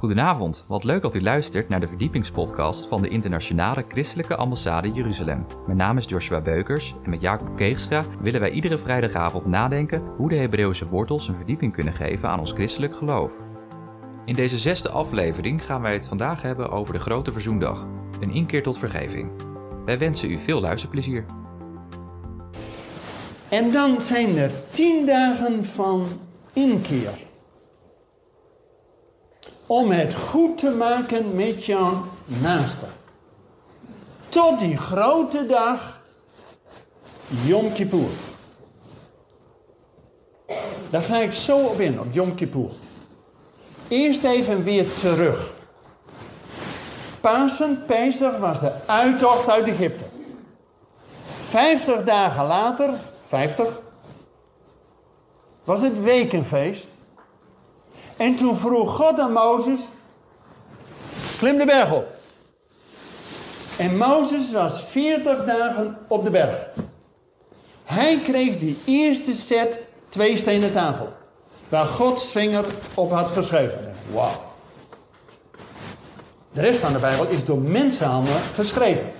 Goedenavond, wat leuk dat u luistert naar de verdiepingspodcast van de Internationale Christelijke Ambassade Jeruzalem. Mijn naam is Joshua Beukers en met Jacob Keegstra willen wij iedere vrijdagavond nadenken hoe de Hebreeuwse wortels een verdieping kunnen geven aan ons christelijk geloof. In deze zesde aflevering gaan wij het vandaag hebben over de Grote Verzoendag, een inkeer tot vergeving. Wij wensen u veel luisterplezier. En dan zijn er tien dagen van inkeer. Om het goed te maken met jouw naaste. Tot die grote dag, Yom Kippur. Daar ga ik zo op in, op Yom Kippur. Eerst even weer terug. Pasen, Pesach, was de uittocht uit Egypte. Vijftig dagen later, vijftig, was het wekenfeest. En toen vroeg God aan Mozes, klim de berg op. En Mozes was veertig dagen op de berg. Hij kreeg die eerste set twee stenen tafel. Waar Gods vinger op had geschreven. Wauw. De rest van de Bijbel is door mensenhanden geschreven.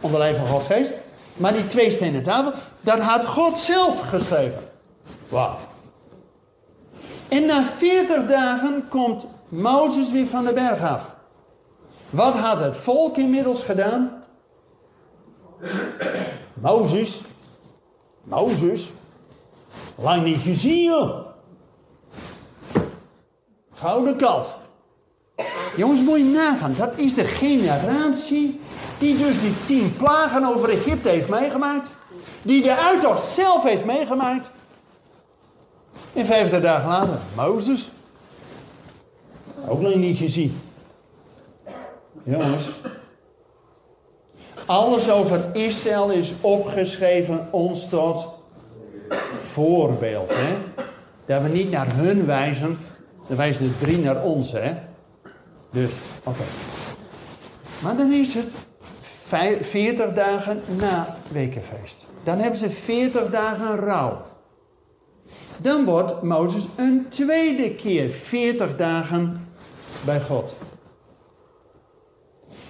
Onder leiding van Gods geest. Maar die twee stenen tafel, dat had God zelf geschreven. Wauw. En na 40 dagen komt Mozes weer van de berg af. Wat had het volk inmiddels gedaan? Mozes. Mozes. Lang niet gezien, joh. Gouden kalf. Jongens, moet je nagaan. Dat is de generatie die dus die tien plagen over Egypte heeft meegemaakt. Die de uittocht zelf heeft meegemaakt. En vijftig dagen later, Mozes. Ook nog niet gezien. Jongens. Alles over Israël is opgeschreven ons tot voorbeeld. Hè? Dat we niet naar hun wijzen, dan wijzen de drie naar ons. Hè? Dus, oké. Maar dan is het 40 dagen na wekenfeest. Dan hebben ze 40 dagen rouw. Dan wordt Mozes een tweede keer 40 dagen bij God.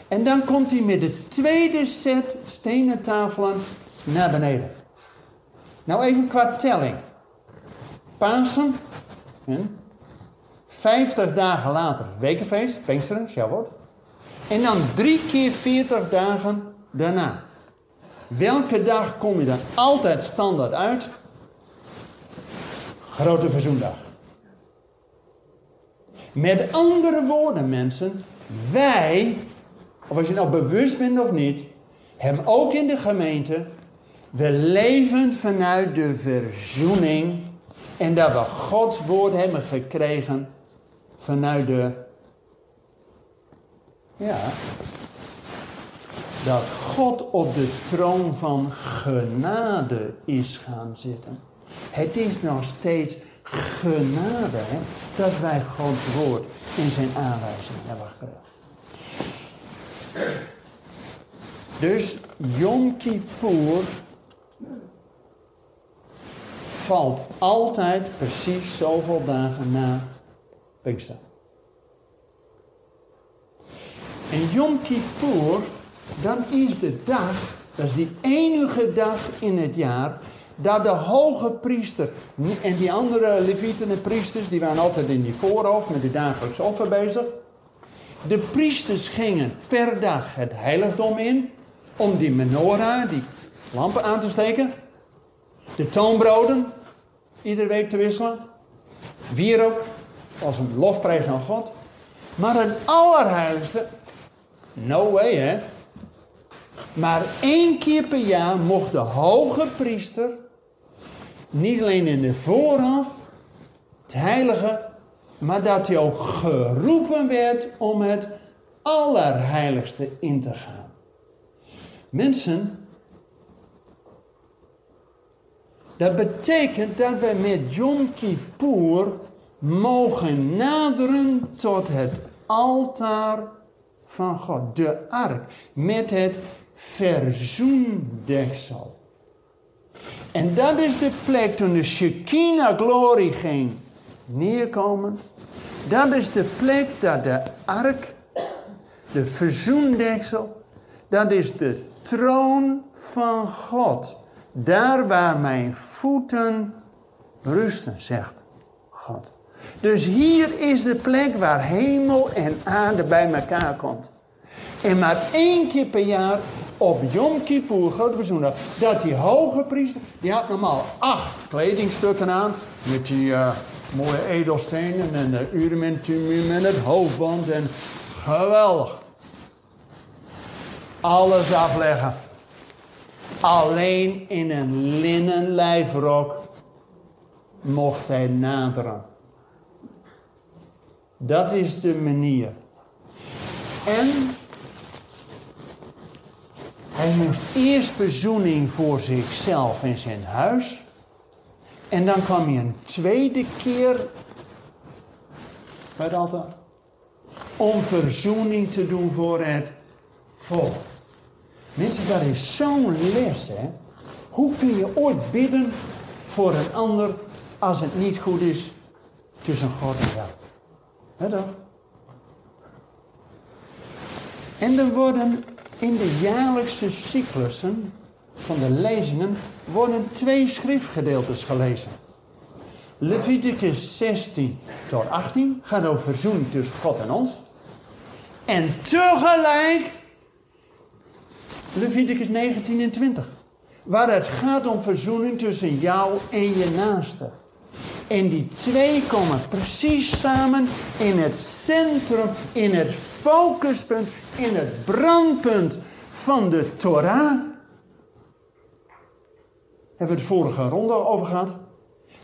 En dan komt hij met de tweede set stenen tafelen naar beneden. Nou even qua telling. Pasen, 50 dagen later, wekenfeest, Pinksteren, Shavuot. En dan drie keer 40 dagen daarna. Welke dag kom je dan altijd standaard uit? Grote Verzoendag. Met andere woorden, mensen, wij, of als je nou bewust bent of niet, hebben ook in de gemeente, we leven vanuit de verzoening en dat we Gods woord hebben gekregen vanuit de, ja, dat God op de troon van genade is gaan zitten. Het is nog steeds genade dat wij Gods woord in zijn aanwijzing hebben gekregen. Dus Yom Kippur valt altijd precies zoveel dagen na Pinkster. En Yom Kippur, dan is de dag, dat is die enige dag in het jaar dat de hoge priester en die andere levieten en priesters, die waren altijd in die voorhoofd met de dagelijkse offer bezig. De priesters gingen per dag het heiligdom in om die menorah, die lampen aan te steken. De toonbroden, iedere week te wisselen. Wierook, als een lofprijs aan God. Maar het allerheiligste, no way hè. Maar één keer per jaar mocht de hoge priester niet alleen in de voorhof, het heilige, maar dat hij ook geroepen werd om het allerheiligste in te gaan. Mensen, dat betekent dat we met Yom Kippur mogen naderen tot het altaar van God, de ark, met het verzoendeksel. En dat is de plek toen de Shekinah glorie ging neerkomen. Dat is de plek dat de ark, de verzoendeksel, dat is de troon van God. Daar waar mijn voeten rusten, zegt God. Dus hier is de plek waar hemel en aarde bij elkaar komt. En maar één keer per jaar op Yom Kippur, grote verzoendag, dat die hoge priester, die had normaal acht kledingstukken aan, met die uh, mooie edelstenen en de urumentumum en het hoofdband en geweldig. Alles afleggen. Alleen in een linnen lijfrok mocht hij naderen. Dat is de manier. En hij moest eerst verzoening voor zichzelf en zijn huis. En dan kwam hij een tweede keer bij het. Om verzoening te doen voor het volk. Mensen, dat is zo'n les, hè. Hoe kun je ooit bidden voor een ander als het niet goed is tussen God en jou? Hè dan? En er worden in de jaarlijkse cyclussen van de lezingen worden twee schriftgedeeltes gelezen. Leviticus 16 tot 18 gaat over verzoening tussen God en ons. En tegelijk Leviticus 19 en 20. Waar het gaat om verzoening tussen jou en je naaste. En die twee komen precies samen in het centrum, in het focuspunt, in het brandpunt van de Torah. Hebben we het vorige ronde over gehad?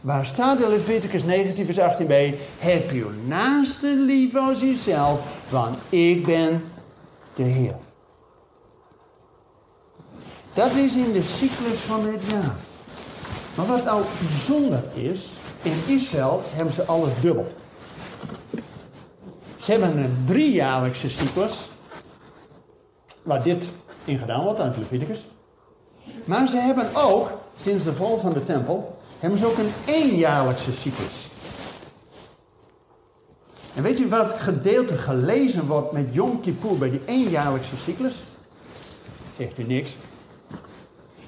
Waar staat in Leviticus 19 vers 18b? Heb je naaste lief als jezelf, want ik ben de Heer. Dat is in de cyclus van het jaar. Maar wat nou bijzonder is, in Israël hebben ze alles dubbel. Ze hebben een driejaarlijkse cyclus, waar dit in gedaan wordt aan het Leviticus. Maar ze hebben ook, sinds de val van de tempel, hebben ze ook een eenjaarlijkse cyclus. En weet je wat gedeelte gelezen wordt met Yom Kippur bij die eenjaarlijkse cyclus? Zegt u niks.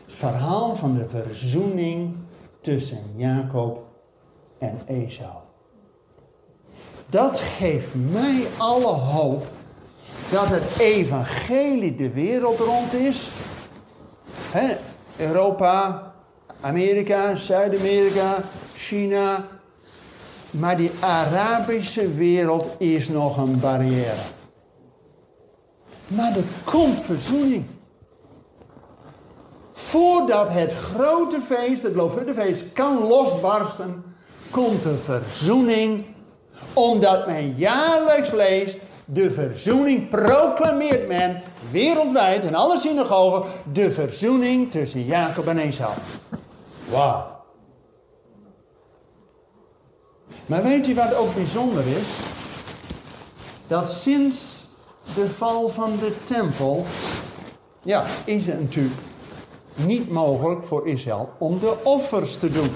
Het verhaal van de verzoening tussen Jacob en Esau. Dat geeft mij alle hoop dat het evangelie de wereld rond is. Europa, Amerika, Zuid-Amerika, China. Maar die Arabische wereld is nog een barrière. Maar er komt verzoening. Voordat het grote feest, het Loofhuttenfeest, kan losbarsten, komt de verzoening. Omdat men jaarlijks leest, de verzoening proclameert men wereldwijd in alle synagogen, de verzoening tussen Jacob en Esau. Wauw. Maar weet je wat ook bijzonder is? Dat sinds de val van de tempel, ja, is het natuurlijk niet mogelijk voor Israël om de offers te doen.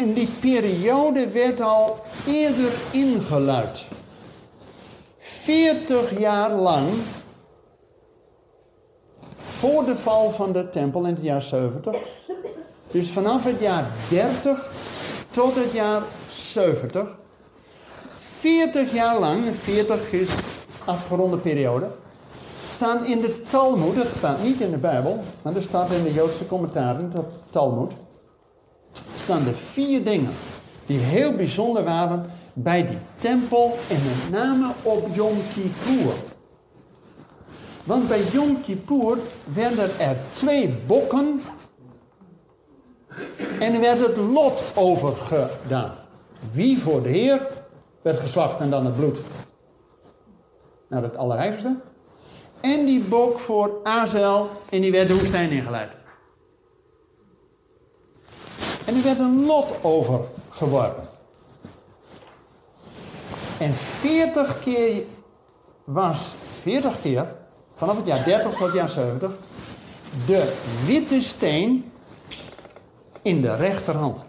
En die periode werd al eerder ingeluid. 40 jaar lang, voor de val van de tempel in het jaar 70, dus vanaf het jaar 30 tot het jaar 70, 40 jaar lang, 40 is afgeronde periode, staan in de Talmud, dat staat niet in de Bijbel, maar dat staat in de Joodse commentaren, dat Talmud, staan er vier dingen die heel bijzonder waren bij die tempel en met name op Yom Kippur. Want bij Yom Kippur werden er twee bokken en er werd het lot overgedaan. Wie voor de Heer werd geslacht en dan het bloed naar het Allerheiligste. En die bok voor Azel en die werd de woestijn ingeleid. En er werd een lot overgeworpen. En 40 keer was, 40 keer, vanaf het jaar 30 tot het jaar 70, de witte steen in de rechterhand.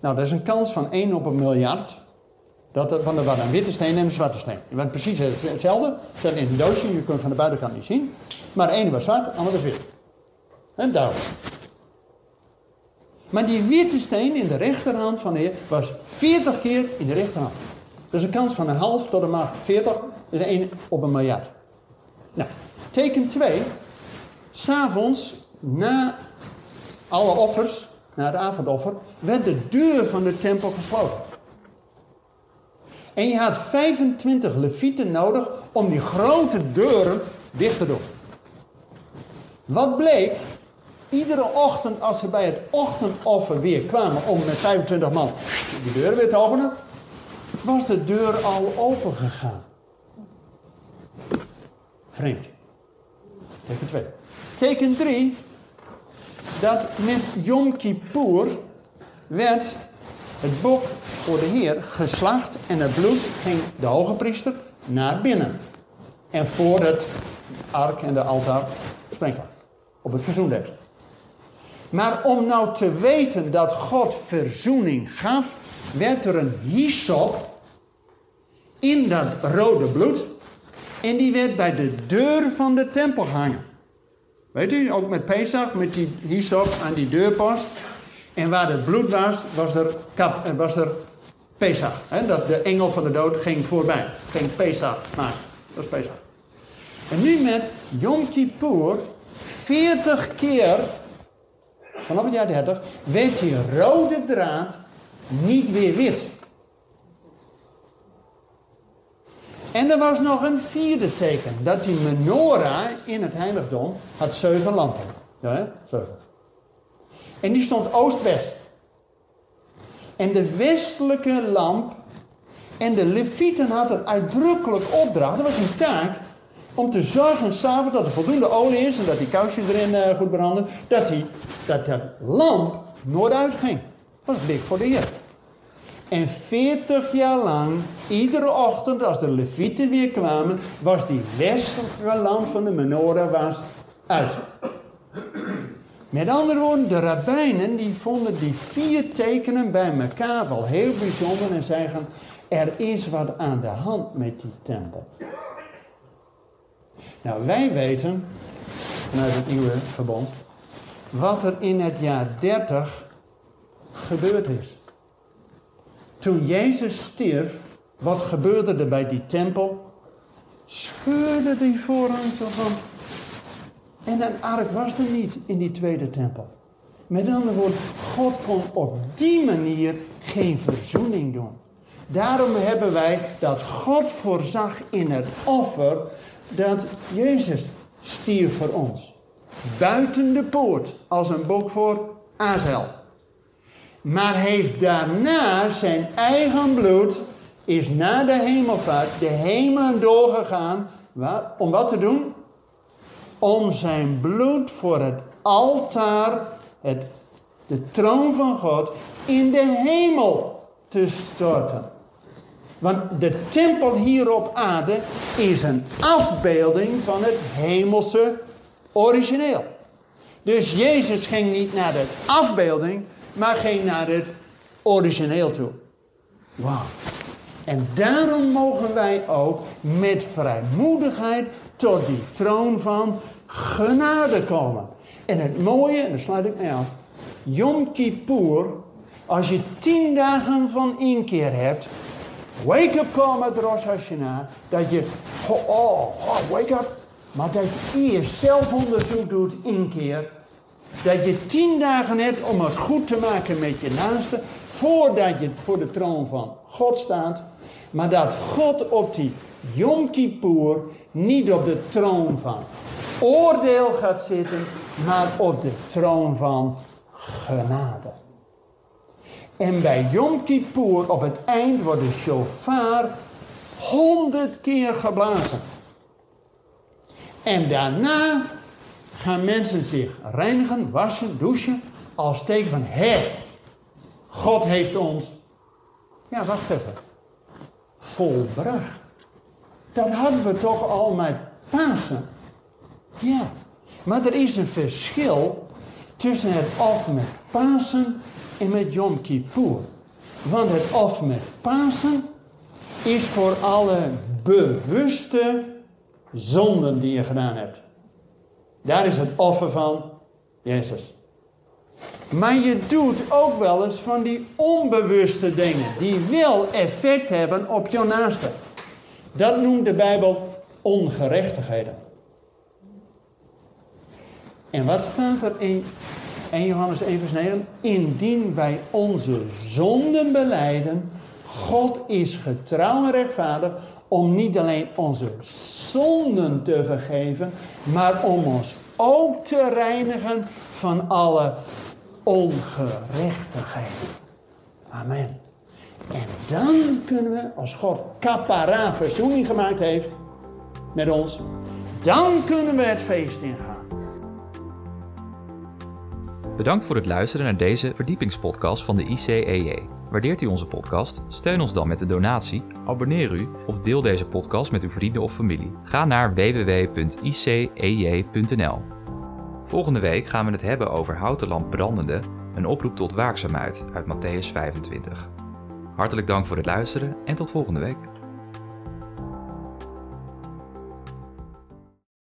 Nou, dat is een kans van 1 op een miljard. Dat, er- want er waren een witte steen en een zwarte steen. Je bent precies hetzelfde. Het zat in een doosje, je kunt van de buitenkant niet zien. Maar de ene was zwart, de andere was wit. En duidelijk. Maar die witte steen in de rechterhand van de Heer was 40 keer in de rechterhand. Dus een kans van een half tot een maag 40, is 1 op een miljard. Nou, teken 2. S'avonds, na alle offers, na het avondoffer, werd de deur van de tempel gesloten. En je had 25 levieten nodig om die grote deuren dicht te doen. Wat bleek? Iedere ochtend als ze bij het ochtendoffer weer kwamen om met 25 man die deuren weer te openen, was de deur al open gegaan. Vreemd. Teken 2. Teken 3. Dat met Yom Kippur werd het boek voor de Heer geslacht en het bloed ging de hoge priester naar binnen. En voor het ark en de altaar sprenkelen. Op het verzoendek. Maar om nou te weten dat God verzoening gaf, werd er een hyssop in dat rode bloed. En die werd bij de deur van de tempel gehangen. Weet u, ook met Pesach, met die hyssop aan die deurpost. En waar het bloed was, was er, kap, eh, was er Pesach. Hè? Dat de engel van de dood ging voorbij. Ging Pesach maken. Dat is Pesach. En nu met Yom Kippur, 40 keer, vanaf het jaar 30, werd die rode draad niet weer wit. En er was nog een vierde teken. Dat die menorah in het heiligdom had zeven lampen. Ja, hè? zeven. En die stond oost-west. En de westelijke lamp. En de levieten hadden uitdrukkelijk opdracht. Dat was een taak. Om te zorgen s'avonds dat er voldoende olie is. En dat die kousjes erin eh, goed branden. Dat, die, dat de lamp nooit uitging. Dat was blik voor de Heer. En 40 jaar lang, iedere ochtend als de levieten weer kwamen, was die westelijke lamp van de menorah was uit. Met andere woorden, de rabbijnen die vonden die vier tekenen bij elkaar wel heel bijzonder en zeggen, er is wat aan de hand met die tempel. Nou, wij weten, vanuit het nieuwe verbond, wat er in het jaar 30 gebeurd is. Toen Jezus stierf, wat gebeurde er bij die tempel? Scheurde die voorhang zo van. En een ark was er niet in die tweede tempel. Met andere woorden, God kon op die manier geen verzoening doen. Daarom hebben wij dat God voorzag in het offer dat Jezus stierf voor ons. Buiten de poort, als een bok voor Azel. Maar heeft daarna zijn eigen bloed, is na de hemelvaart de hemelen doorgegaan. Waar, om wat te doen? Om zijn bloed voor het altaar, het, de troon van God, in de hemel te storten. Want de tempel hier op aarde is een afbeelding van het hemelse origineel. Dus Jezus ging niet naar de afbeelding, maar ging naar het origineel toe. Wauw. En daarom mogen wij ook met vrijmoedigheid tot die troon van genade komen. En het mooie, en daar sluit ik mee af, Yom Kippur, als je tien dagen van inkeer hebt, wake up call met Rosh dat je, oh, oh, wake up, maar dat je eerst zelfonderzoek doet, inkeer, dat je tien dagen hebt om het goed te maken met je naaste, voordat je voor de troon van God staat. Maar dat God op die Yom Kippur niet op de troon van oordeel gaat zitten, maar op de troon van genade. En bij Yom Kippur op het eind wordt de shofar honderd keer geblazen. En daarna gaan mensen zich reinigen, wassen, douchen. Als teken van, hé, God heeft ons, ja wacht even, volbracht. Dat hadden we toch al met Pasen. Ja, maar er is een verschil tussen het offer met Pasen en met Yom Kippur. Want het offer met Pasen is voor alle bewuste zonden die je gedaan hebt. Daar is het offer van Jezus. Maar je doet ook wel eens van die onbewuste dingen die wel effect hebben op je naaste. Dat noemt de Bijbel ongerechtigheden. En wat staat er in 1 Johannes 1 vers 9? Indien wij onze zonden beleiden, God is getrouw en rechtvaardig om niet alleen onze zonden te vergeven, maar om ons ook te reinigen van alle ongerechtigheid. Amen. En dan kunnen we, als God kapara verzoening gemaakt heeft met ons, dan kunnen we het feest ingaan. Bedankt voor het luisteren naar deze verdiepingspodcast van de ICEJ. Waardeert u onze podcast? Steun ons dan met een donatie, abonneer u of deel deze podcast met uw vrienden of familie. Ga naar www.icej.nl. Volgende week gaan we het hebben over houten lamp brandende, een oproep tot waakzaamheid uit Matthäus 25. Hartelijk dank voor het luisteren en tot volgende week.